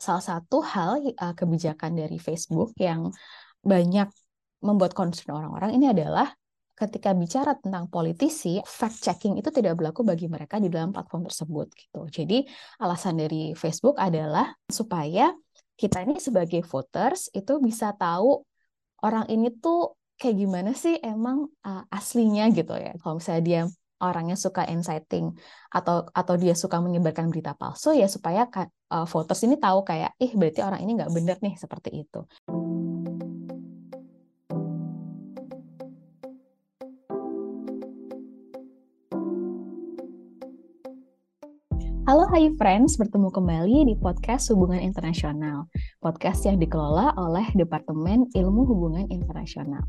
salah satu hal uh, kebijakan dari Facebook yang banyak membuat concern orang-orang ini adalah ketika bicara tentang politisi, fact checking itu tidak berlaku bagi mereka di dalam platform tersebut gitu. Jadi alasan dari Facebook adalah supaya kita ini sebagai voters itu bisa tahu orang ini tuh kayak gimana sih emang uh, aslinya gitu ya. Kalau misalnya dia orangnya suka inciting atau atau dia suka menyebarkan berita palsu ya supaya uh, voters ini tahu kayak ih berarti orang ini nggak benar nih seperti itu. Halo Hai Friends, bertemu kembali di podcast Hubungan Internasional, podcast yang dikelola oleh Departemen Ilmu Hubungan Internasional.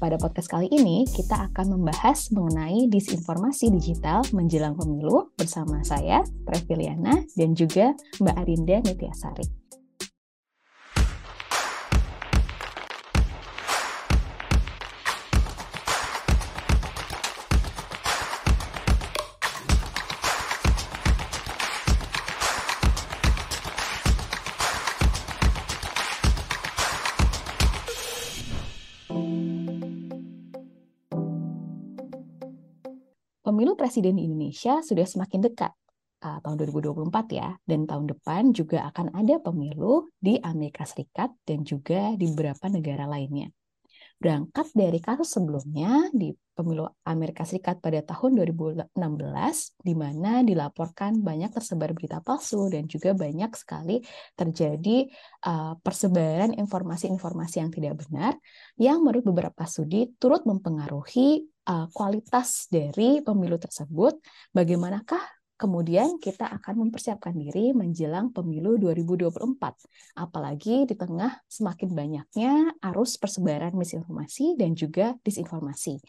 Pada podcast kali ini, kita akan membahas mengenai disinformasi digital menjelang pemilu bersama saya, Treviliana, dan juga Mbak Arinda Nitiasari. Presiden Indonesia sudah semakin dekat uh, tahun 2024 ya, dan tahun depan juga akan ada pemilu di Amerika Serikat dan juga di beberapa negara lainnya. Berangkat dari kasus sebelumnya di pemilu Amerika Serikat pada tahun 2016, di mana dilaporkan banyak tersebar berita palsu dan juga banyak sekali terjadi uh, persebaran informasi-informasi yang tidak benar, yang menurut beberapa studi turut mempengaruhi uh, kualitas dari pemilu tersebut, bagaimanakah kemudian kita akan mempersiapkan diri menjelang pemilu 2024. Apalagi di tengah semakin banyaknya arus persebaran misinformasi dan juga disinformasi.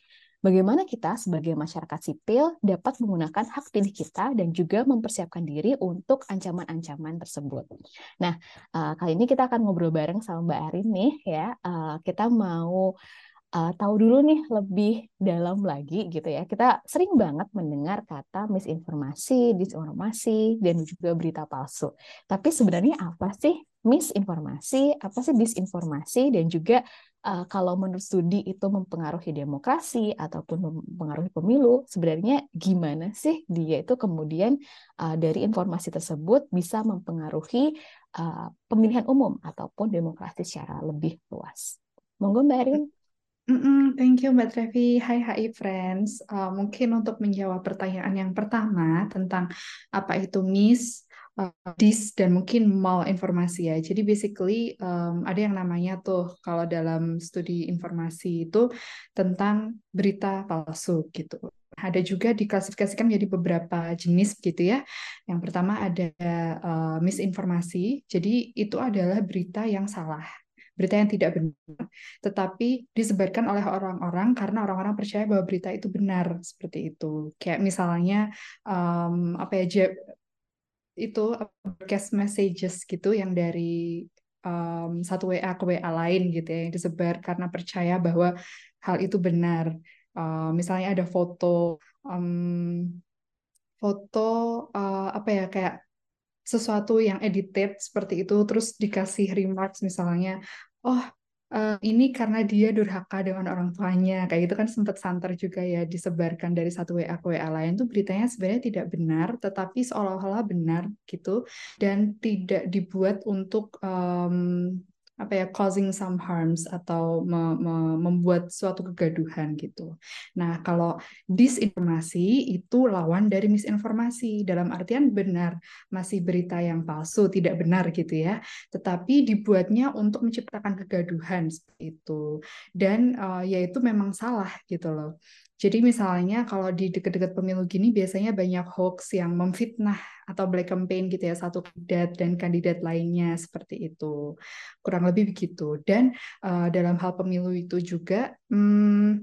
Bagaimana kita sebagai masyarakat sipil dapat menggunakan hak pilih kita dan juga mempersiapkan diri untuk ancaman-ancaman tersebut. Nah, uh, kali ini kita akan ngobrol bareng sama Mbak Arin nih ya. Uh, kita mau uh, tahu dulu nih lebih dalam lagi gitu ya. Kita sering banget mendengar kata misinformasi, disinformasi, dan juga berita palsu. Tapi sebenarnya apa sih misinformasi, apa sih disinformasi, dan juga uh, kalau menurut studi itu mempengaruhi demokrasi ataupun mempengaruhi pemilu, sebenarnya gimana sih dia itu kemudian uh, dari informasi tersebut bisa mempengaruhi uh, pemilihan umum ataupun demokrasi secara lebih luas. Monggo Mbak Erin. Mm-mm, thank you Mbak Trevi. Hai HI Friends. Uh, mungkin untuk menjawab pertanyaan yang pertama tentang apa itu MIS, uh, DIS, dan mungkin informasi ya. Jadi basically um, ada yang namanya tuh kalau dalam studi informasi itu tentang berita palsu gitu. Ada juga diklasifikasikan menjadi beberapa jenis gitu ya. Yang pertama ada uh, misinformasi. Jadi itu adalah berita yang salah berita yang tidak benar, tetapi disebarkan oleh orang-orang karena orang-orang percaya bahwa berita itu benar seperti itu. Kayak misalnya um, apa ya itu broadcast messages gitu yang dari um, satu WA ke WA lain gitu ya yang disebar karena percaya bahwa hal itu benar. Uh, misalnya ada foto um, foto uh, apa ya kayak sesuatu yang edited seperti itu terus dikasih remarks misalnya oh uh, ini karena dia durhaka dengan orang tuanya. Kayak gitu kan sempat santer juga ya disebarkan dari satu WA ke WA lain. Tuh beritanya sebenarnya tidak benar tetapi seolah-olah benar gitu dan tidak dibuat untuk um, apa ya causing some harms atau me, me, membuat suatu kegaduhan gitu. Nah, kalau disinformasi itu lawan dari misinformasi dalam artian benar masih berita yang palsu, tidak benar gitu ya. Tetapi dibuatnya untuk menciptakan kegaduhan seperti itu. Dan uh, ya itu memang salah gitu loh. Jadi misalnya kalau di dekat-dekat pemilu gini biasanya banyak hoax yang memfitnah atau black campaign gitu ya satu kandidat dan kandidat lainnya seperti itu. Kurang lebih begitu. Dan uh, dalam hal pemilu itu juga hmm,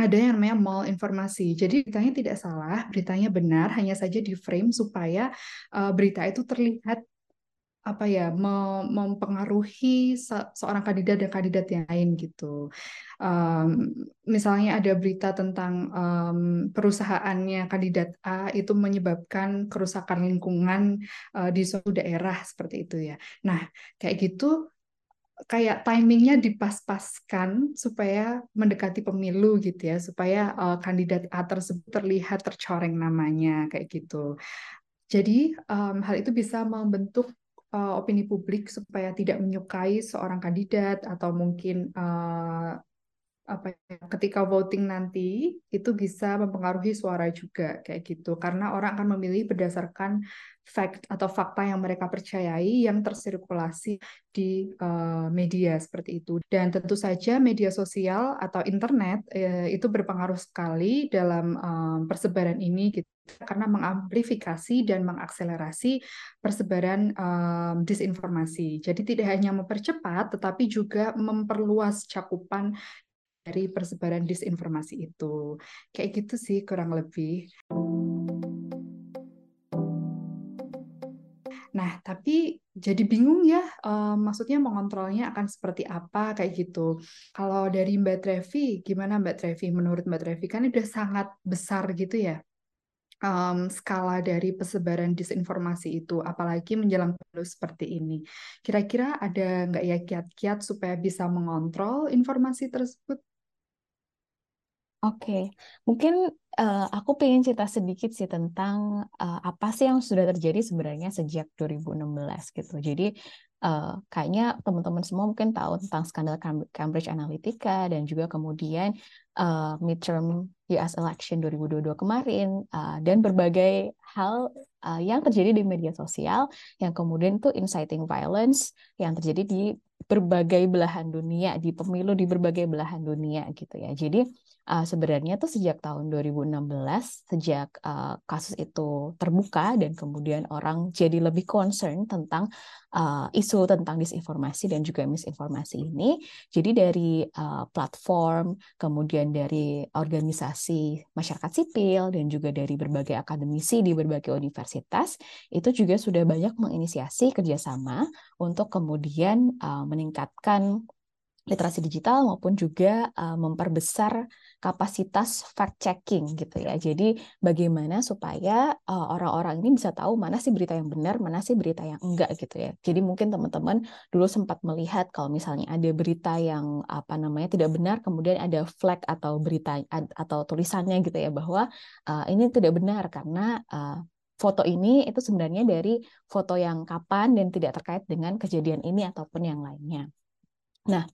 ada yang namanya mal informasi. Jadi beritanya tidak salah, beritanya benar, hanya saja di frame supaya uh, berita itu terlihat apa ya mempengaruhi seorang kandidat dan kandidat yang lain gitu. Um, misalnya ada berita tentang um, perusahaannya kandidat A itu menyebabkan kerusakan lingkungan uh, di suatu daerah seperti itu ya. Nah kayak gitu kayak timingnya dipas-paskan supaya mendekati pemilu gitu ya, supaya uh, kandidat A tersebut terlihat tercoreng namanya kayak gitu. Jadi um, hal itu bisa membentuk uh, opini publik supaya tidak menyukai seorang kandidat atau mungkin uh, apa ya, ketika voting nanti itu bisa mempengaruhi suara juga kayak gitu. Karena orang akan memilih berdasarkan fact atau fakta yang mereka percayai yang tersirkulasi di uh, media seperti itu. Dan tentu saja media sosial atau internet uh, itu berpengaruh sekali dalam uh, persebaran ini gitu. Karena mengamplifikasi dan mengakselerasi persebaran um, disinformasi. Jadi tidak hanya mempercepat, tetapi juga memperluas cakupan dari persebaran disinformasi itu. Kayak gitu sih kurang lebih. Nah, tapi jadi bingung ya, uh, maksudnya mengontrolnya akan seperti apa kayak gitu. Kalau dari Mbak Trevi, gimana Mbak Trevi? Menurut Mbak Trevi kan udah sangat besar gitu ya um, skala dari persebaran disinformasi itu, apalagi menjelang pemilu seperti ini. Kira-kira ada nggak ya kiat-kiat supaya bisa mengontrol informasi tersebut? Oke, mungkin uh, aku pengen cerita sedikit sih tentang uh, apa sih yang sudah terjadi sebenarnya sejak 2016 gitu. Jadi uh, kayaknya teman-teman semua mungkin tahu tentang skandal Cambridge Analytica dan juga kemudian midterm US election 2022 kemarin dan berbagai hal yang terjadi di media sosial yang kemudian itu inciting violence yang terjadi di berbagai belahan dunia di pemilu di berbagai belahan dunia gitu ya. Jadi uh, sebenarnya tuh sejak tahun 2016 sejak uh, kasus itu terbuka dan kemudian orang jadi lebih concern tentang uh, isu tentang disinformasi dan juga misinformasi ini. Jadi dari uh, platform kemudian dari organisasi masyarakat sipil dan juga dari berbagai akademisi di berbagai universitas itu juga sudah banyak menginisiasi kerjasama untuk kemudian uh, meningkatkan literasi digital maupun juga uh, memperbesar kapasitas fact checking gitu ya. Jadi bagaimana supaya uh, orang-orang ini bisa tahu mana sih berita yang benar, mana sih berita yang enggak gitu ya. Jadi mungkin teman-teman dulu sempat melihat kalau misalnya ada berita yang apa namanya tidak benar, kemudian ada flag atau berita atau tulisannya gitu ya bahwa uh, ini tidak benar karena uh, foto ini itu sebenarnya dari foto yang kapan dan tidak terkait dengan kejadian ini ataupun yang lainnya. Nah,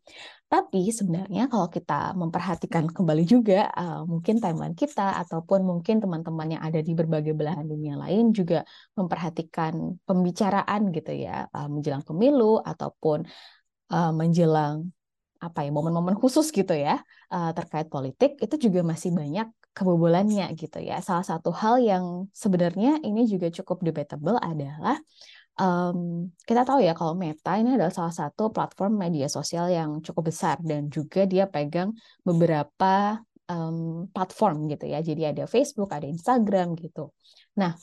tapi sebenarnya kalau kita memperhatikan kembali juga uh, mungkin timeline kita ataupun mungkin teman-teman yang ada di berbagai belahan dunia lain juga memperhatikan pembicaraan gitu ya uh, menjelang pemilu ataupun uh, menjelang apa ya momen-momen khusus gitu ya uh, terkait politik itu juga masih banyak kebobolannya gitu ya. Salah satu hal yang sebenarnya ini juga cukup debatable adalah um, kita tahu ya kalau Meta ini adalah salah satu platform media sosial yang cukup besar dan juga dia pegang beberapa um, platform gitu ya. Jadi ada Facebook, ada Instagram gitu. Nah,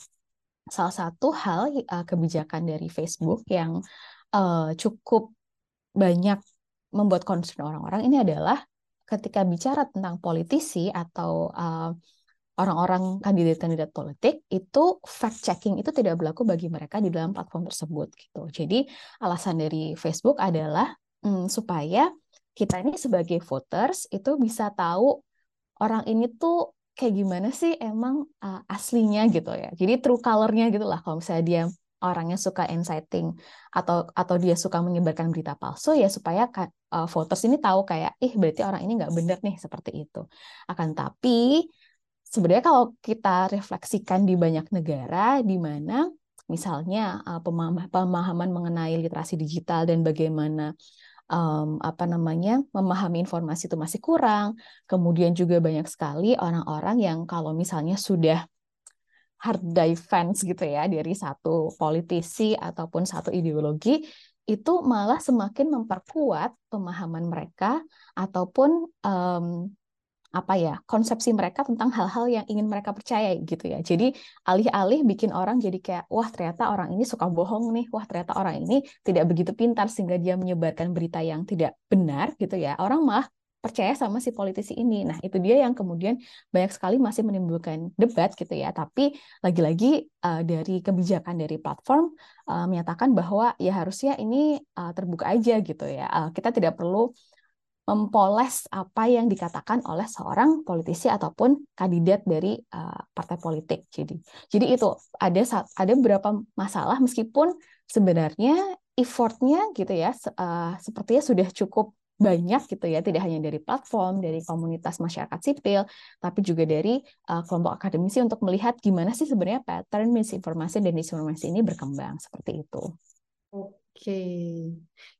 salah satu hal uh, kebijakan dari Facebook yang uh, cukup banyak membuat concern orang-orang ini adalah ketika bicara tentang politisi atau uh, orang-orang kandidat-kandidat politik itu fact checking itu tidak berlaku bagi mereka di dalam platform tersebut gitu. Jadi alasan dari Facebook adalah hmm, supaya kita ini sebagai voters itu bisa tahu orang ini tuh kayak gimana sih emang uh, aslinya gitu ya. Jadi true color-nya gitu lah kalau misalnya dia orangnya suka inciting atau atau dia suka menyebarkan berita palsu ya supaya uh, voters ini tahu kayak ih berarti orang ini nggak benar nih seperti itu. Akan tapi sebenarnya kalau kita refleksikan di banyak negara di mana misalnya uh, pemahaman mengenai literasi digital dan bagaimana um, apa namanya memahami informasi itu masih kurang. Kemudian juga banyak sekali orang-orang yang kalau misalnya sudah hard die fans gitu ya dari satu politisi ataupun satu ideologi itu malah semakin memperkuat pemahaman mereka ataupun um, apa ya konsepsi mereka tentang hal-hal yang ingin mereka percaya gitu ya. Jadi alih-alih bikin orang jadi kayak wah ternyata orang ini suka bohong nih, wah ternyata orang ini tidak begitu pintar sehingga dia menyebarkan berita yang tidak benar gitu ya. Orang mah percaya sama si politisi ini. Nah, itu dia yang kemudian banyak sekali masih menimbulkan debat gitu ya. Tapi lagi-lagi uh, dari kebijakan dari platform uh, menyatakan bahwa ya harusnya ini uh, terbuka aja gitu ya. Uh, kita tidak perlu mempoles apa yang dikatakan oleh seorang politisi ataupun kandidat dari uh, partai politik. Jadi, jadi itu ada ada beberapa masalah meskipun sebenarnya effortnya gitu ya uh, sepertinya sudah cukup banyak gitu ya, tidak hanya dari platform, dari komunitas masyarakat sipil, tapi juga dari uh, kelompok akademisi untuk melihat gimana sih sebenarnya pattern misinformasi dan disinformasi ini berkembang seperti itu. Oke,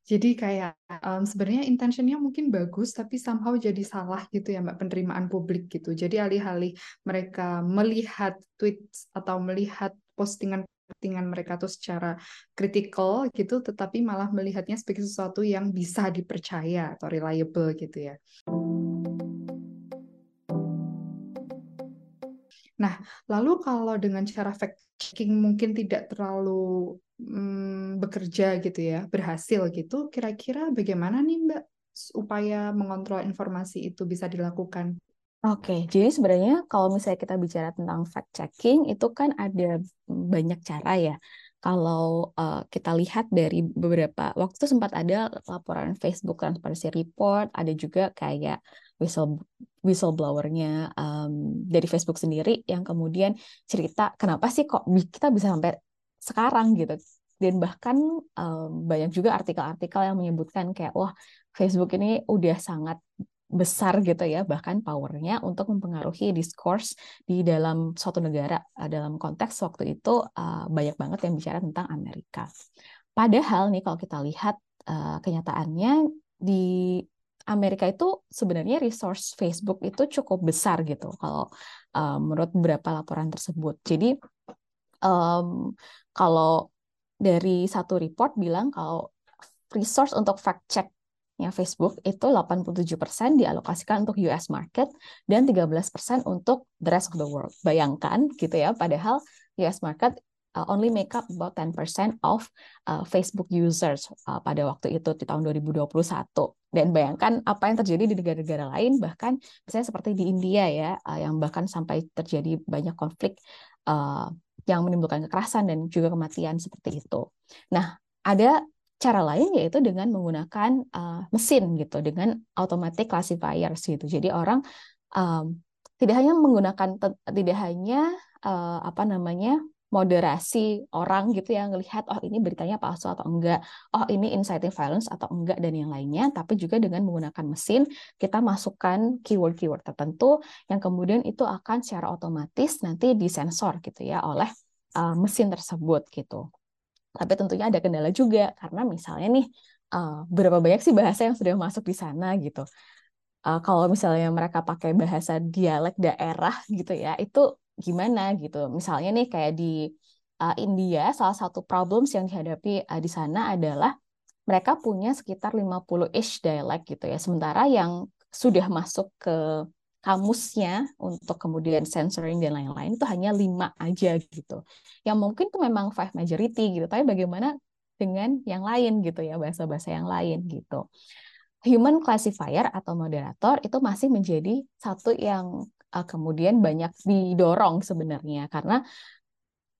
jadi kayak um, sebenarnya intentionnya mungkin bagus, tapi somehow jadi salah gitu ya Mbak penerimaan publik gitu. Jadi alih-alih mereka melihat tweets atau melihat postingan postingan mereka tuh secara kritikal gitu, tetapi malah melihatnya sebagai sesuatu yang bisa dipercaya atau reliable gitu ya. Nah, lalu kalau dengan cara fact checking mungkin tidak terlalu hmm, bekerja gitu ya, berhasil gitu, kira-kira bagaimana nih Mbak upaya mengontrol informasi itu bisa dilakukan? Oke, jadi sebenarnya kalau misalnya kita bicara tentang fact checking itu kan ada banyak cara ya. Kalau uh, kita lihat dari beberapa waktu itu sempat ada laporan Facebook Transparency Report, ada juga kayak whistle whistleblowernya um, dari Facebook sendiri yang kemudian cerita kenapa sih kok kita bisa sampai sekarang gitu dan bahkan um, banyak juga artikel-artikel yang menyebutkan kayak wah Facebook ini udah sangat besar gitu ya bahkan powernya untuk mempengaruhi diskurs di dalam suatu negara dalam konteks waktu itu uh, banyak banget yang bicara tentang Amerika. Padahal nih kalau kita lihat uh, kenyataannya di Amerika itu sebenarnya resource Facebook itu cukup besar gitu kalau uh, menurut beberapa laporan tersebut. Jadi um, kalau dari satu report bilang kalau resource untuk fact check ya Facebook itu 87% dialokasikan untuk US market dan 13% untuk the rest of the world. Bayangkan gitu ya, padahal US market uh, only make up about 10% of uh, Facebook users uh, pada waktu itu di tahun 2021. Dan bayangkan apa yang terjadi di negara-negara lain, bahkan misalnya seperti di India ya, uh, yang bahkan sampai terjadi banyak konflik uh, yang menimbulkan kekerasan dan juga kematian seperti itu. Nah, ada cara lain yaitu dengan menggunakan uh, mesin gitu, dengan automatic classifiers gitu. Jadi orang um, tidak hanya menggunakan tidak hanya uh, apa namanya moderasi orang gitu yang ngelihat oh ini beritanya palsu atau enggak, oh ini inciting violence atau enggak dan yang lainnya, tapi juga dengan menggunakan mesin kita masukkan keyword-keyword tertentu yang kemudian itu akan secara otomatis nanti disensor gitu ya oleh uh, mesin tersebut gitu. Tapi tentunya ada kendala juga karena misalnya nih uh, berapa banyak sih bahasa yang sudah masuk di sana gitu. Uh, kalau misalnya mereka pakai bahasa dialek daerah gitu ya, itu gimana gitu. Misalnya nih kayak di uh, India salah satu problems yang dihadapi uh, di sana adalah mereka punya sekitar 50-ish dialek gitu ya. Sementara yang sudah masuk ke kamusnya untuk kemudian censoring dan lain-lain itu hanya lima aja gitu. Yang mungkin itu memang five majority gitu, tapi bagaimana dengan yang lain gitu ya, bahasa-bahasa yang lain gitu. Human classifier atau moderator itu masih menjadi satu yang uh, kemudian banyak didorong sebenarnya. Karena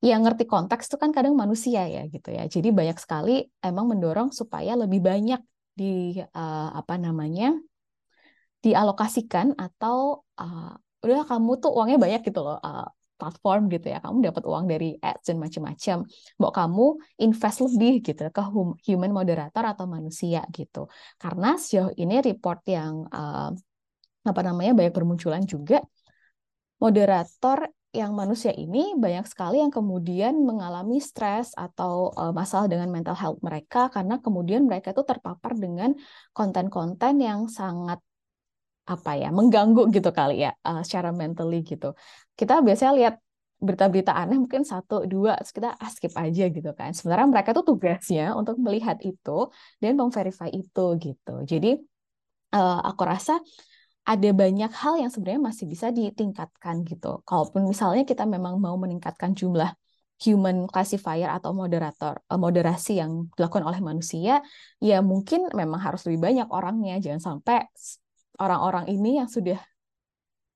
yang ngerti konteks itu kan kadang manusia ya gitu ya. Jadi banyak sekali emang mendorong supaya lebih banyak di uh, apa namanya dialokasikan atau uh, udah kamu tuh uangnya banyak gitu loh uh, platform gitu ya. Kamu dapat uang dari ads dan macam-macam mau kamu invest lebih gitu ke human moderator atau manusia gitu. Karena sejauh ini report yang uh, apa namanya banyak bermunculan juga moderator yang manusia ini banyak sekali yang kemudian mengalami stres atau uh, masalah dengan mental health mereka karena kemudian mereka itu terpapar dengan konten-konten yang sangat apa ya mengganggu gitu kali ya uh, secara mentally gitu. Kita biasanya lihat berita-berita aneh mungkin satu dua kita ah, skip aja gitu kan. Sebenarnya mereka tuh tugasnya untuk melihat itu dan memverify itu gitu. Jadi uh, aku rasa ada banyak hal yang sebenarnya masih bisa ditingkatkan gitu. Kalaupun misalnya kita memang mau meningkatkan jumlah human classifier atau moderator uh, moderasi yang dilakukan oleh manusia, ya mungkin memang harus lebih banyak orangnya. Jangan sampai orang-orang ini yang sudah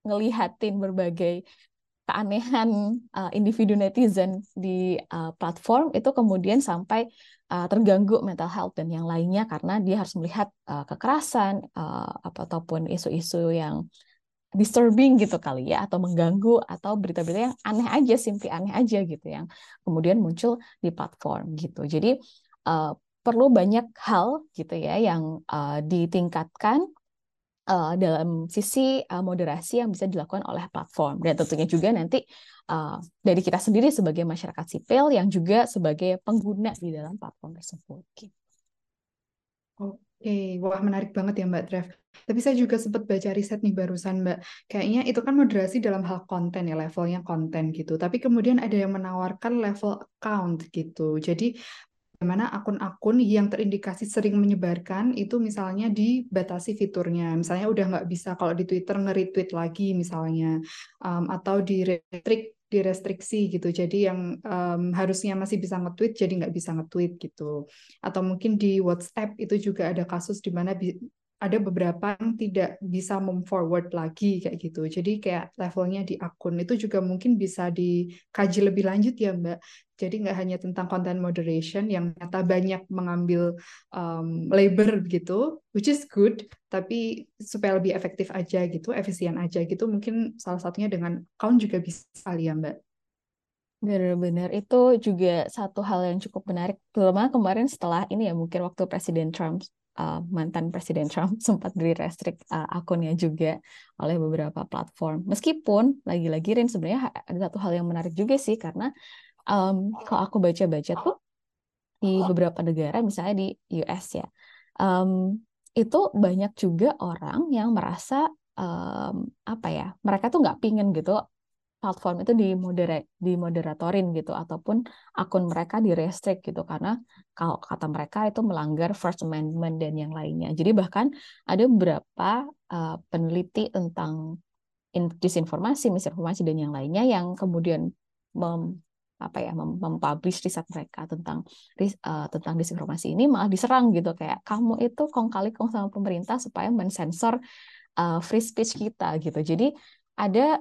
ngelihatin berbagai keanehan uh, individu netizen di uh, platform itu kemudian sampai uh, terganggu mental health dan yang lainnya karena dia harus melihat uh, kekerasan uh, ataupun isu-isu yang disturbing gitu kali ya atau mengganggu atau berita-berita yang aneh aja simply aneh aja gitu yang kemudian muncul di platform gitu. Jadi uh, perlu banyak hal gitu ya yang uh, ditingkatkan uh, dalam sisi uh, moderasi yang bisa dilakukan oleh platform. Dan tentunya juga nanti uh, dari kita sendiri sebagai masyarakat sipil yang juga sebagai pengguna di dalam platform tersebut. Gitu. Oke, wah menarik banget ya Mbak Trev. Tapi saya juga sempat baca riset nih barusan Mbak. Kayaknya itu kan moderasi dalam hal konten ya, levelnya konten gitu. Tapi kemudian ada yang menawarkan level account gitu. Jadi bagaimana akun-akun yang terindikasi sering menyebarkan itu misalnya dibatasi fiturnya. Misalnya udah nggak bisa kalau di Twitter nge-retweet lagi misalnya. Um, atau di restrict direstriksi gitu. Jadi yang um, harusnya masih bisa nge-tweet jadi nggak bisa nge-tweet gitu. Atau mungkin di WhatsApp itu juga ada kasus di mana ada beberapa yang tidak bisa move forward lagi kayak gitu. Jadi kayak levelnya di akun itu juga mungkin bisa dikaji lebih lanjut ya Mbak. Jadi nggak hanya tentang content moderation yang ternyata banyak mengambil um, labor gitu, which is good, tapi supaya lebih efektif aja gitu, efisien aja gitu, mungkin salah satunya dengan account juga bisa kali ya Mbak. Benar-benar itu juga satu hal yang cukup menarik, terutama kemarin setelah ini ya mungkin waktu Presiden Trump uh, mantan Presiden Trump sempat di restrict uh, akunnya juga oleh beberapa platform. Meskipun lagi-lagi Rin sebenarnya ada satu hal yang menarik juga sih karena um, kalau aku baca-baca tuh di beberapa negara, misalnya di US ya, um, itu banyak juga orang yang merasa um, apa ya, mereka tuh nggak pingin gitu platform itu dimodera dimoderatorin gitu ataupun akun mereka direstrik gitu. Karena kalau kata mereka itu melanggar First Amendment dan yang lainnya. Jadi bahkan ada beberapa uh, peneliti tentang disinformasi, misinformasi dan yang lainnya yang kemudian mem, apa ya mempublish riset mereka tentang uh, tentang disinformasi ini malah diserang gitu. Kayak kamu itu kong kali kong sama pemerintah supaya mensensor uh, free speech kita gitu. Jadi ada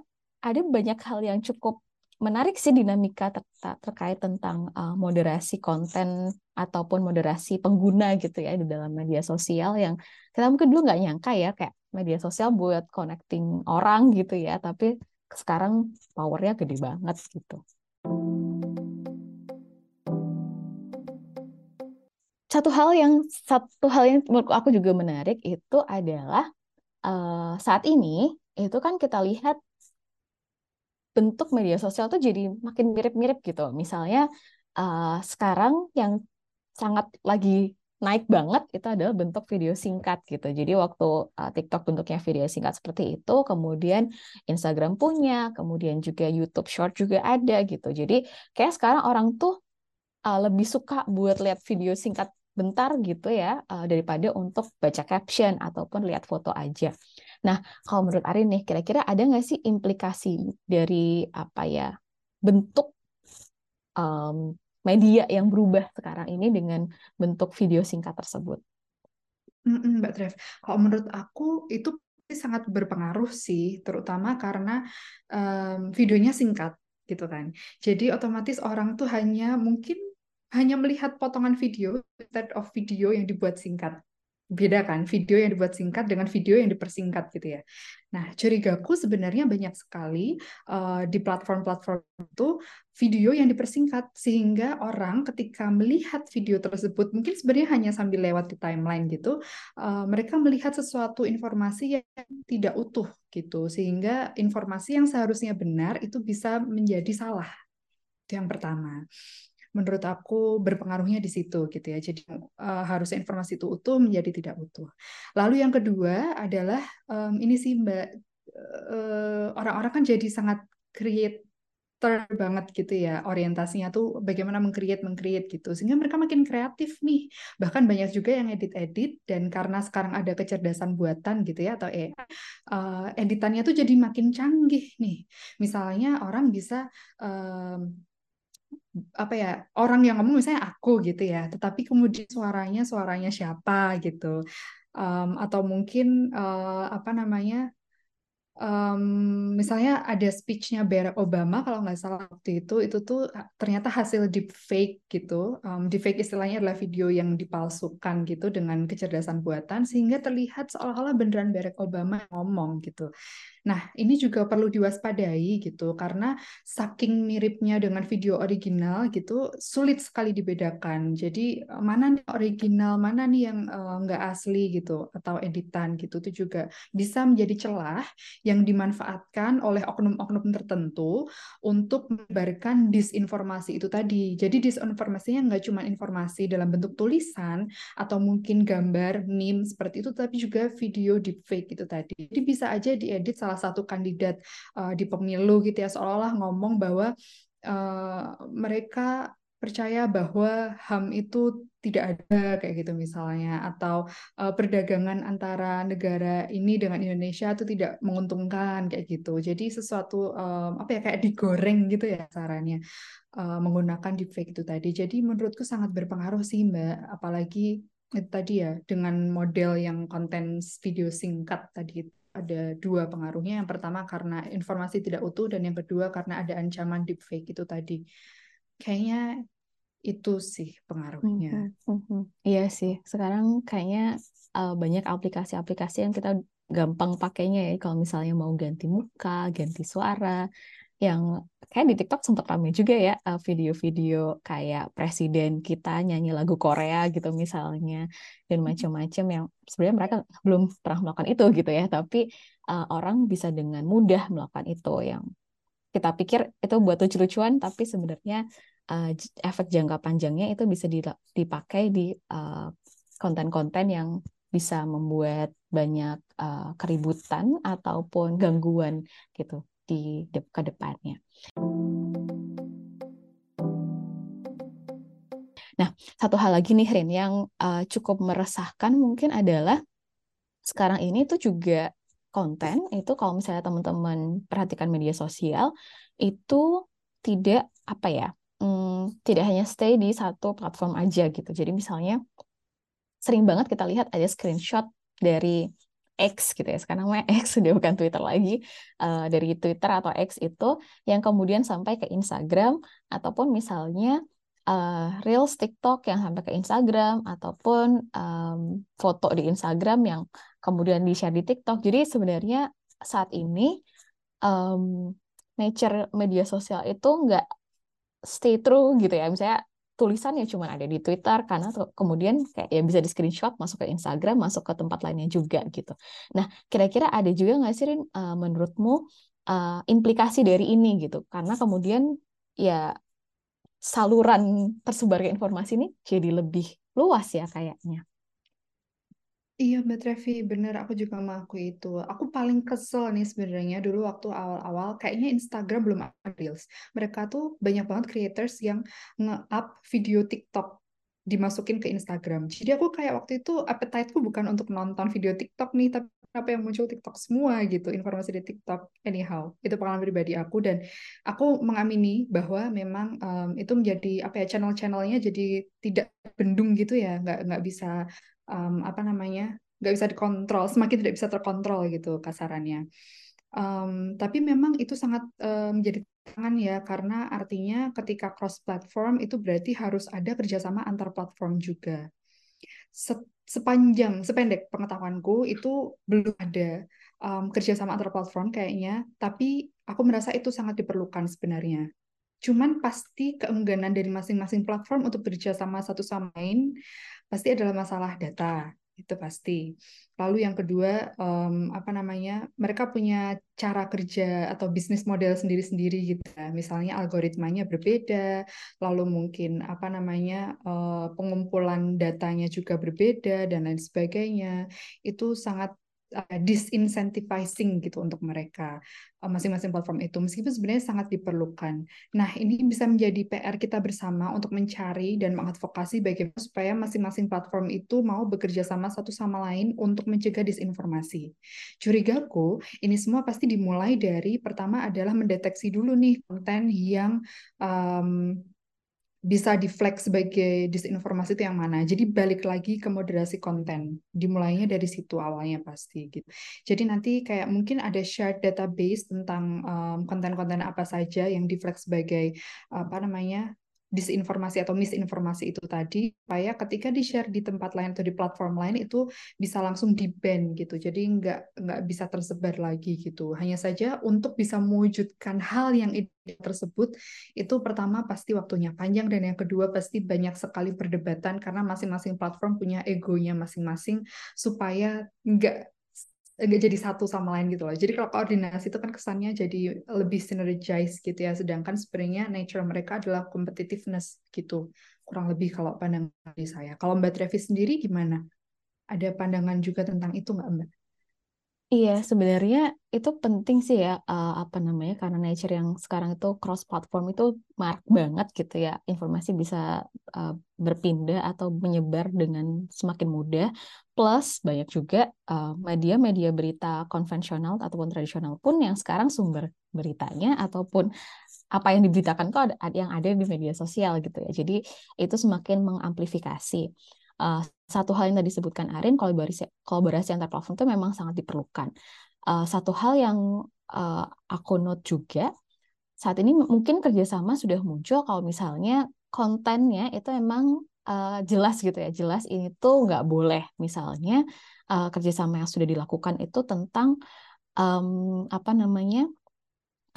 ada banyak hal yang cukup menarik sih dinamika ter terkait tentang uh, moderasi konten ataupun moderasi pengguna gitu ya di dalam media sosial yang kita mungkin dulu nggak nyangka ya kayak media sosial buat connecting orang gitu ya tapi sekarang powernya gede banget gitu. satu hal yang satu hal yang menurut aku juga menarik itu adalah uh, saat ini itu kan kita lihat bentuk media sosial tuh jadi makin mirip-mirip gitu. Misalnya uh, sekarang yang sangat lagi naik banget itu adalah bentuk video singkat gitu. Jadi waktu uh, TikTok bentuknya video singkat seperti itu, kemudian Instagram punya, kemudian juga YouTube Short juga ada gitu. Jadi kayak sekarang orang tuh uh, lebih suka buat lihat video singkat bentar gitu ya uh, daripada untuk baca caption ataupun lihat foto aja. Nah, kalau menurut Arin nih, kira-kira ada nggak sih implikasi dari apa ya bentuk um, media yang berubah sekarang ini dengan bentuk video singkat tersebut? Mbak Trev, kalau menurut aku itu sangat berpengaruh sih, terutama karena um, videonya singkat gitu kan. Jadi otomatis orang tuh hanya mungkin hanya melihat potongan video instead of video yang dibuat singkat. Beda kan, video yang dibuat singkat dengan video yang dipersingkat gitu ya. Nah, curigaku sebenarnya banyak sekali uh, di platform-platform itu video yang dipersingkat sehingga orang ketika melihat video tersebut mungkin sebenarnya hanya sambil lewat di timeline gitu, uh, mereka melihat sesuatu informasi yang tidak utuh gitu sehingga informasi yang seharusnya benar itu bisa menjadi salah. Itu yang pertama menurut aku berpengaruhnya di situ gitu ya. Jadi uh, harusnya informasi itu utuh menjadi tidak utuh. Lalu yang kedua adalah um, ini sih Mbak eh, orang-orang kan jadi sangat create ter banget gitu ya orientasinya tuh bagaimana mengcreate mengcreate gitu sehingga mereka makin kreatif nih bahkan banyak juga yang edit-edit dan karena sekarang ada kecerdasan buatan gitu ya atau uh, editannya tuh jadi makin canggih nih misalnya orang bisa apa ya orang yang ngomong misalnya aku gitu ya tetapi kemudian suaranya suaranya siapa gitu. Um, atau mungkin uh, apa namanya um, misalnya ada speechnya Barack Obama kalau nggak salah waktu itu itu tuh ternyata hasil deepfake gitu. Um, deepfake istilahnya adalah video yang dipalsukan gitu dengan kecerdasan buatan sehingga terlihat seolah-olah beneran Barack Obama ngomong gitu. Nah, ini juga perlu diwaspadai gitu karena saking miripnya dengan video original gitu sulit sekali dibedakan. Jadi mana nih original, mana nih yang uh, nggak asli gitu atau editan gitu. Itu juga bisa menjadi celah yang dimanfaatkan oleh oknum-oknum tertentu untuk menyebarkan disinformasi itu tadi. Jadi disinformasinya nggak cuma informasi dalam bentuk tulisan atau mungkin gambar, meme seperti itu, tapi juga video deepfake itu tadi. Jadi bisa aja diedit salah satu kandidat uh, di pemilu gitu ya seolah-olah ngomong bahwa uh, mereka percaya bahwa HAM itu tidak ada kayak gitu misalnya atau uh, perdagangan antara negara ini dengan Indonesia itu tidak menguntungkan kayak gitu. Jadi sesuatu um, apa ya kayak digoreng gitu ya caranya uh, menggunakan deepfake itu tadi. Jadi menurutku sangat berpengaruh sih Mbak, apalagi itu tadi ya dengan model yang konten video singkat tadi ada dua pengaruhnya. Yang pertama karena informasi tidak utuh dan yang kedua karena ada ancaman deepfake itu tadi. Kayaknya itu sih pengaruhnya. Mm -hmm. Iya sih. Sekarang kayaknya uh, banyak aplikasi-aplikasi yang kita gampang pakainya ya kalau misalnya mau ganti muka, ganti suara, yang kayak di TikTok sempat ramai juga ya eh, video-video kayak presiden kita nyanyi lagu Korea gitu misalnya dan macam-macam yang sebenarnya mereka belum pernah melakukan itu gitu ya tapi uh, orang bisa dengan mudah melakukan itu yang kita pikir itu buat lucu-lucuan tapi sebenarnya uh, efek jangka panjangnya itu bisa dipakai di konten-konten uh, yang bisa membuat banyak uh, keributan ataupun gangguan gitu di de ke depannya. Nah, satu hal lagi nih Rin yang uh, cukup meresahkan mungkin adalah sekarang ini tuh juga konten itu kalau misalnya teman-teman perhatikan media sosial itu tidak apa ya hmm, tidak hanya stay di satu platform aja gitu. Jadi misalnya sering banget kita lihat ada screenshot dari X gitu ya. Sekarang namanya X sudah bukan Twitter lagi. Uh, dari Twitter atau X itu yang kemudian sampai ke Instagram ataupun misalnya uh, Reels TikTok yang sampai ke Instagram ataupun um, foto di Instagram yang kemudian di share di TikTok jadi sebenarnya saat ini um, nature media sosial itu nggak stay true gitu ya misalnya tulisan ya cuma ada di Twitter karena kemudian kayak ya bisa di screenshot masuk ke Instagram masuk ke tempat lainnya juga gitu. Nah kira-kira ada juga nggak sih Rin uh, menurutmu uh, implikasi dari ini gitu karena kemudian ya saluran tersebarnya informasi ini jadi lebih luas ya kayaknya. Iya Mbak Trevi, bener aku juga mengakui itu. Aku paling kesel nih sebenarnya dulu waktu awal-awal, kayaknya Instagram belum ada Reels. Mereka tuh banyak banget creators yang nge-up video TikTok dimasukin ke Instagram. Jadi aku kayak waktu itu appetite-ku bukan untuk nonton video TikTok nih, tapi apa yang muncul TikTok semua gitu, informasi di TikTok. Anyhow, itu pengalaman pribadi aku dan aku mengamini bahwa memang um, itu menjadi apa ya channel-channelnya jadi tidak bendung gitu ya, nggak nggak bisa um, apa namanya nggak bisa dikontrol semakin tidak bisa terkontrol gitu kasarannya um, tapi memang itu sangat um, menjadi tangan ya karena artinya ketika cross platform itu berarti harus ada kerjasama antar platform juga sepanjang sependek pengetahuanku itu belum ada um, kerjasama antar platform kayaknya. Tapi aku merasa itu sangat diperlukan sebenarnya. Cuman pasti keengganan dari masing-masing platform untuk bekerjasama satu sama lain pasti adalah masalah data itu pasti. Lalu yang kedua, um, apa namanya, mereka punya cara kerja atau bisnis model sendiri-sendiri gitu. Ya. Misalnya algoritmanya berbeda, lalu mungkin apa namanya uh, pengumpulan datanya juga berbeda dan lain sebagainya. Itu sangat uh, disincentivizing gitu untuk mereka uh, masing-masing platform itu meskipun sebenarnya sangat diperlukan. Nah, ini bisa menjadi PR kita bersama untuk mencari dan mengadvokasi bagaimana supaya masing-masing platform itu mau bekerja sama satu sama lain untuk mencegah disinformasi. Curigaku, ini semua pasti dimulai dari pertama adalah mendeteksi dulu nih konten yang um, bisa di-flag sebagai disinformasi itu yang mana. Jadi balik lagi ke moderasi konten. Dimulainya dari situ awalnya pasti gitu. Jadi nanti kayak mungkin ada shared database tentang konten-konten um, apa saja yang di-flag sebagai apa namanya disinformasi atau misinformasi itu tadi supaya ketika di share di tempat lain atau di platform lain itu bisa langsung di ban gitu. Jadi nggak nggak bisa tersebar lagi gitu. Hanya saja untuk bisa mewujudkan hal yang tersebut itu pertama pasti waktunya panjang dan yang kedua pasti banyak sekali perdebatan karena masing-masing platform punya egonya masing-masing supaya nggak nggak jadi satu sama lain gitu loh. Jadi kalau koordinasi itu kan kesannya jadi lebih synergize gitu ya. Sedangkan sebenarnya nature mereka adalah competitiveness gitu. Kurang lebih kalau pandangan saya. Kalau Mbak Trevi sendiri gimana? Ada pandangan juga tentang itu nggak Mbak? Iya, sebenarnya itu penting sih ya, uh, apa namanya, karena nature yang sekarang itu cross platform itu mark banget gitu ya, informasi bisa uh, berpindah atau menyebar dengan semakin mudah. Plus banyak juga uh, media-media berita konvensional ataupun tradisional pun yang sekarang sumber beritanya ataupun apa yang diberitakan kok ada yang ada di media sosial gitu ya. Jadi itu semakin mengamplifikasi uh, satu hal yang tadi disebutkan Arin, kolaborasi, kolaborasi antar platform itu memang sangat diperlukan. Uh, satu hal yang uh, aku note juga, saat ini mungkin kerjasama sudah muncul kalau misalnya kontennya itu memang uh, jelas gitu ya, jelas ini tuh nggak boleh. Misalnya uh, kerjasama yang sudah dilakukan itu tentang um, apa namanya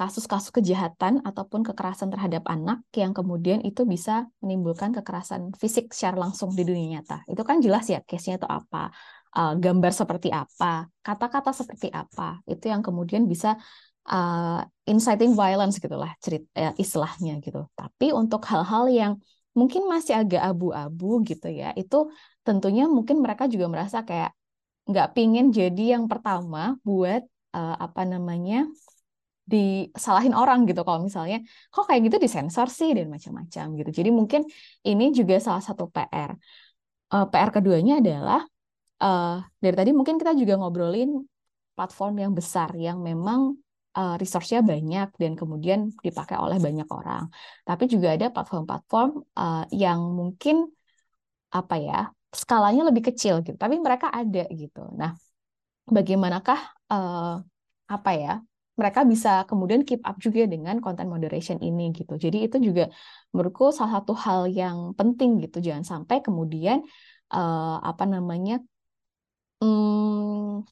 kasus-kasus kejahatan ataupun kekerasan terhadap anak yang kemudian itu bisa menimbulkan kekerasan fisik secara langsung di dunia nyata. Itu kan jelas ya case-nya itu apa, uh, gambar seperti apa, kata-kata seperti apa. Itu yang kemudian bisa uh, inciting violence gitulah cerita ya, istilahnya gitu. Tapi untuk hal-hal yang mungkin masih agak abu-abu gitu ya, itu tentunya mungkin mereka juga merasa kayak nggak pingin jadi yang pertama buat uh, apa namanya disalahin orang gitu kalau misalnya kok kayak gitu disensor sih dan macam-macam gitu. Jadi mungkin ini juga salah satu PR. Uh, eh, PR keduanya adalah uh, dari tadi mungkin kita juga ngobrolin platform yang besar yang memang uh, resource-nya banyak dan kemudian dipakai oleh banyak orang. Tapi juga ada platform-platform uh, yang mungkin apa ya skalanya lebih kecil gitu, tapi mereka ada gitu. Nah, bagaimanakah uh, apa ya mereka bisa kemudian keep up juga dengan content moderation ini gitu. Jadi itu juga menurutku salah satu hal yang penting gitu. Jangan sampai kemudian uh, apa namanya um,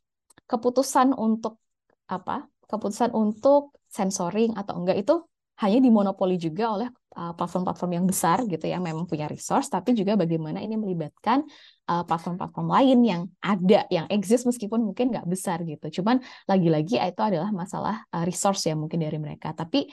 keputusan untuk apa keputusan untuk sensoring atau enggak itu hanya dimonopoli juga oleh platform-platform yang besar gitu ya memang punya resource tapi juga bagaimana ini melibatkan uh, platform-platform lain yang ada yang exist meskipun mungkin nggak besar gitu. Cuman lagi-lagi itu adalah masalah resource ya mungkin dari mereka. Tapi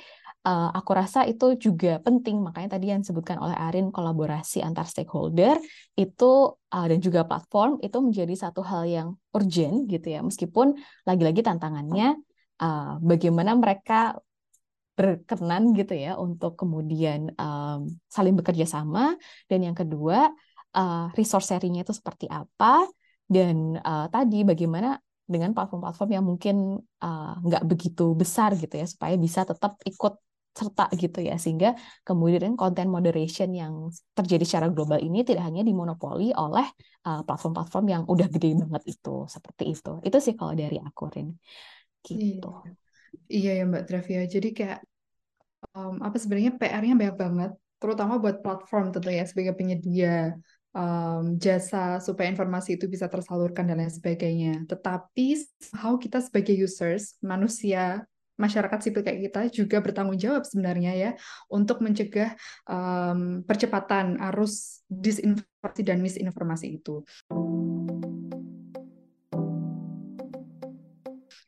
uh, aku rasa itu juga penting. Makanya tadi yang disebutkan oleh Arin kolaborasi antar stakeholder itu uh, dan juga platform itu menjadi satu hal yang urgent gitu ya. Meskipun lagi-lagi tantangannya uh, bagaimana mereka berkenan gitu ya untuk kemudian um, saling bekerja sama. Dan yang kedua uh, resource sharingnya itu seperti apa? Dan uh, tadi bagaimana dengan platform-platform yang mungkin uh, nggak begitu besar gitu ya supaya bisa tetap ikut serta gitu ya. Sehingga kemudian konten moderation yang terjadi secara global ini tidak hanya dimonopoli oleh platform-platform uh, yang udah gede banget itu. Seperti itu. Itu sih kalau dari aku Rin. Gitu. Iya. Iya ya Mbak Trevia. Jadi kayak um, apa sebenarnya PR-nya banyak banget, terutama buat platform tentu ya sebagai penyedia um, jasa supaya informasi itu bisa tersalurkan dan lain sebagainya. Tetapi how kita sebagai users, manusia masyarakat sipil kayak kita juga bertanggung jawab sebenarnya ya untuk mencegah um, percepatan arus disinformasi dan misinformasi itu.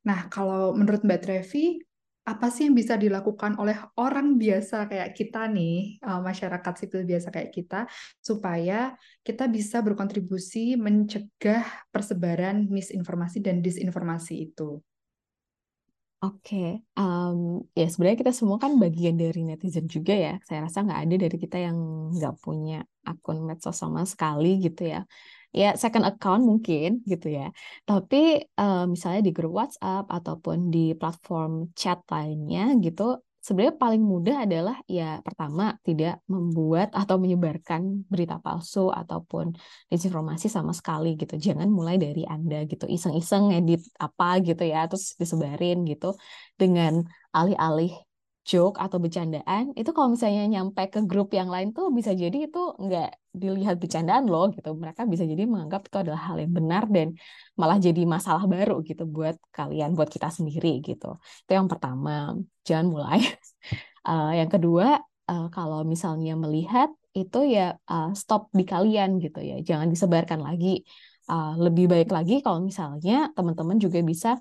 Nah, kalau menurut Mbak Trevi, apa sih yang bisa dilakukan oleh orang biasa kayak kita nih, uh, masyarakat sipil biasa kayak kita, supaya kita bisa berkontribusi mencegah persebaran misinformasi dan disinformasi itu. Oke, um, ya sebenarnya kita semua kan bagian dari netizen juga ya. Saya rasa nggak ada dari kita yang nggak punya akun medsos sama sekali gitu ya ya second account mungkin gitu ya. Tapi uh, misalnya di grup WhatsApp ataupun di platform chat lainnya gitu, sebenarnya paling mudah adalah ya pertama tidak membuat atau menyebarkan berita palsu ataupun disinformasi sama sekali gitu. Jangan mulai dari Anda gitu iseng-iseng edit apa gitu ya terus disebarin gitu dengan alih-alih joke atau bercandaan itu kalau misalnya nyampe ke grup yang lain tuh bisa jadi itu nggak dilihat bercandaan loh gitu. Mereka bisa jadi menganggap itu adalah hal yang benar dan malah jadi masalah baru gitu buat kalian buat kita sendiri gitu. Itu yang pertama jangan mulai. Uh, yang kedua uh, kalau misalnya melihat itu ya uh, stop di kalian gitu ya. Jangan disebarkan lagi. Uh, lebih baik lagi kalau misalnya teman-teman juga bisa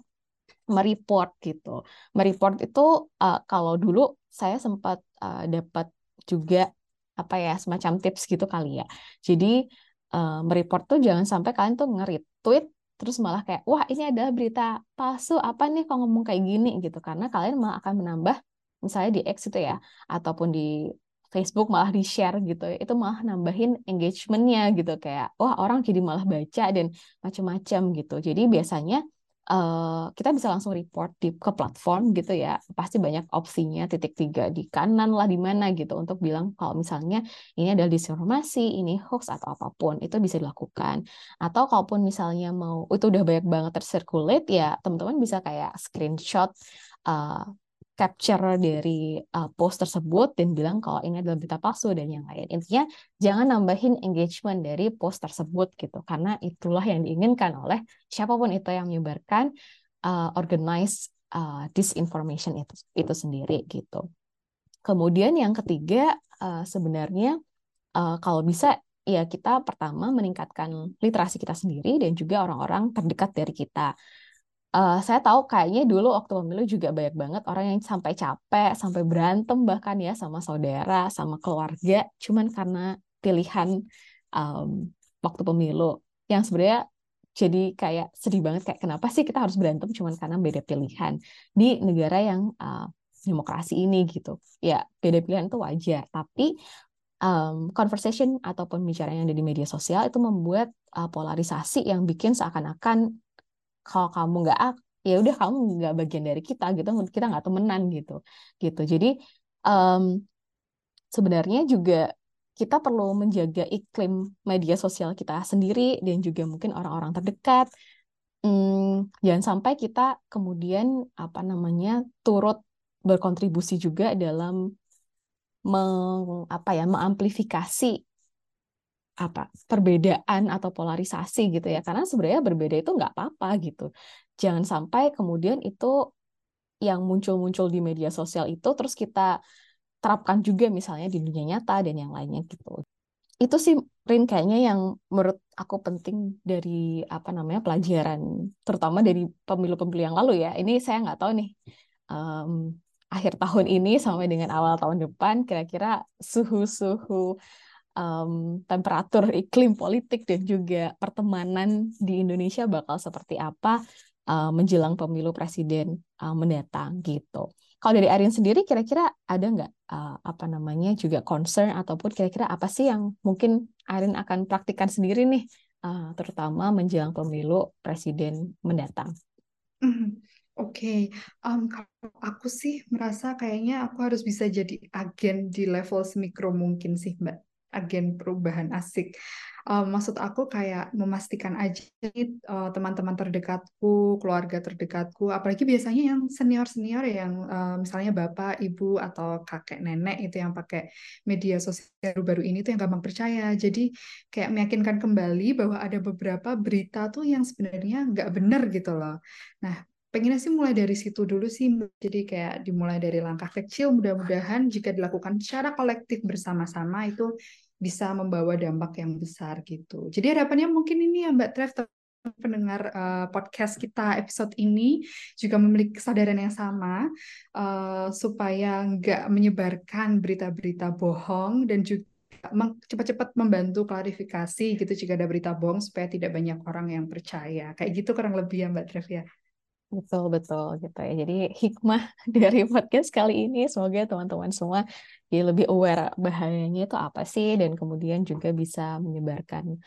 mereport gitu. Mereport itu uh, kalau dulu saya sempat uh, dapat juga apa ya semacam tips gitu kali ya. Jadi uh, mereport tuh jangan sampai kalian tuh nge-retweet terus malah kayak wah ini ada berita palsu apa nih kalau ngomong kayak gini gitu karena kalian malah akan menambah misalnya di X itu ya ataupun di Facebook malah di share gitu itu malah nambahin engagementnya gitu kayak wah orang jadi malah baca dan macam-macam gitu jadi biasanya uh, kita bisa langsung report di ke platform gitu ya. Pasti banyak opsinya titik tiga di kanan lah di mana gitu. Untuk bilang kalau misalnya ini adalah disinformasi ini hoax atau apa pun itu bisa dilakukan. Atau kalaupun misalnya mau itu udah banyak banget tercirculate ya teman-teman bisa kayak screenshot uh, capture dari uh, post tersebut dan bilang kalau ini adalah berita palsu dan yang lain. Intinya jangan nambahin engagement dari post tersebut gitu karena itulah yang diinginkan oleh siapa pun itu yang menyebarkan uh, organized uh, disinformation itu itu sendiri gitu. Kemudian yang ketiga uh, sebenarnya uh, kalau bisa ya kita pertama meningkatkan literasi kita sendiri dan juga orang-orang terdekat dari kita uh, saya tahu kayaknya dulu waktu pemilu juga banyak banget orang yang sampai capek, sampai berantem bahkan ya sama saudara, sama keluarga, cuman karena pilihan um, waktu pemilu. Yang sebenarnya jadi kayak sedih banget kayak kenapa sih kita harus berantem cuman karena beda pilihan? Di negara yang uh, demokrasi ini gitu. Ya beda pilihan itu wajar, tapi um, conversation ataupun bicara yang ada di media sosial itu membuat uh, polarisasi yang bikin seakan-akan kalau kamu nggak ya udah kamu nggak bagian dari kita gitu kita nggak temenan gitu gitu. Jadi um, sebenarnya juga kita perlu menjaga iklim media sosial kita sendiri dan juga mungkin orang-orang terdekat. Hmm, jangan sampai kita kemudian apa namanya turut berkontribusi juga dalam meng, apa ya mengamplifikasi apa perbedaan atau polarisasi gitu ya. Karena sebenarnya berbeda itu nggak apa-apa gitu. Jangan sampai kemudian itu yang muncul-muncul di media sosial itu terus kita terapkan juga misalnya di dunia nyata dan yang lainnya gitu. Itu sih Rin kayaknya yang menurut aku penting dari apa namanya pelajaran terutama dari pemilu-pemilu yang lalu ya. Ini saya nggak tahu nih um, akhir tahun ini sampai dengan awal tahun depan kira-kira suhu-suhu um, temperatur iklim politik dan juga pertemanan di Indonesia bakal seperti apa uh, menjelang pemilu presiden uh, mendatang gitu. Kalau dari Arin sendiri kira-kira ada nggak uh, apa namanya juga concern ataupun kira-kira apa sih yang mungkin Arin akan praktikkan sendiri nih uh, terutama menjelang pemilu presiden mendatang? Mm, Oke, okay. um, kalau aku sih merasa kayaknya aku harus bisa jadi agen di level semikro mungkin sih, Mbak agen perubahan asik. Uh, maksud aku kayak memastikan aja uh, teman-teman terdekatku, keluarga terdekatku, apalagi biasanya yang senior-senior yang uh, misalnya bapak, ibu atau kakek nenek itu yang pakai media sosial baru-baru ini tuh yang gampang percaya. Jadi kayak meyakinkan kembali bahwa ada beberapa berita tuh yang sebenarnya nggak benar gitu loh. Nah, pengennya sih mulai dari situ dulu sih jadi kayak dimulai dari langkah kecil mudah-mudahan jika dilakukan secara kolektif bersama-sama itu bisa membawa dampak yang besar gitu. Jadi harapannya mungkin ini ya Mbak Trev pendengar uh, podcast kita episode ini juga memiliki kesadaran yang sama uh, supaya nggak menyebarkan berita-berita bohong dan juga cepat-cepat membantu klarifikasi gitu jika ada berita bohong supaya tidak banyak orang yang percaya. Kayak gitu kurang lebih ya Mbak Trev ya. Betul, betul gitu ya. Jadi hikmah dari podcast kali ini semoga teman-teman semua jadi lebih aware bahayanya itu apa sih dan kemudian juga bisa menyebarkan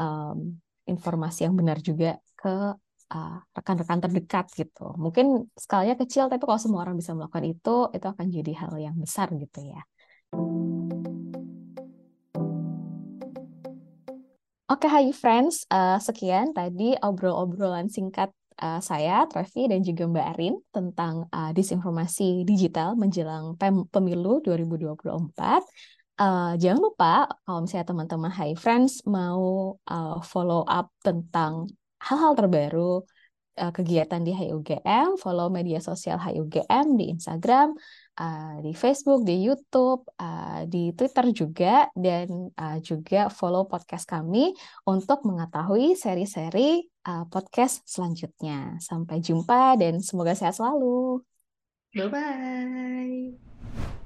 um, informasi yang benar juga ke rekan-rekan uh, terdekat gitu. Mungkin skalanya kecil tapi kalau semua orang bisa melakukan itu itu akan jadi hal yang besar gitu ya. Oke, okay, hi friends. Uh, sekian tadi obrol-obrolan singkat uh, saya, Trevi, dan juga Mbak Arin tentang uh, disinformasi digital menjelang pemilu 2024. Uh, jangan lupa kalau misalnya teman-teman Hi Friends mau uh, follow up tentang hal-hal terbaru uh, kegiatan di HIUGM, follow media sosial HIUGM di Instagram, uh, di Facebook, di YouTube, uh, di Twitter juga, dan uh, juga follow podcast kami untuk mengetahui seri-seri uh, podcast selanjutnya. Sampai jumpa dan semoga sehat selalu. Bye bye.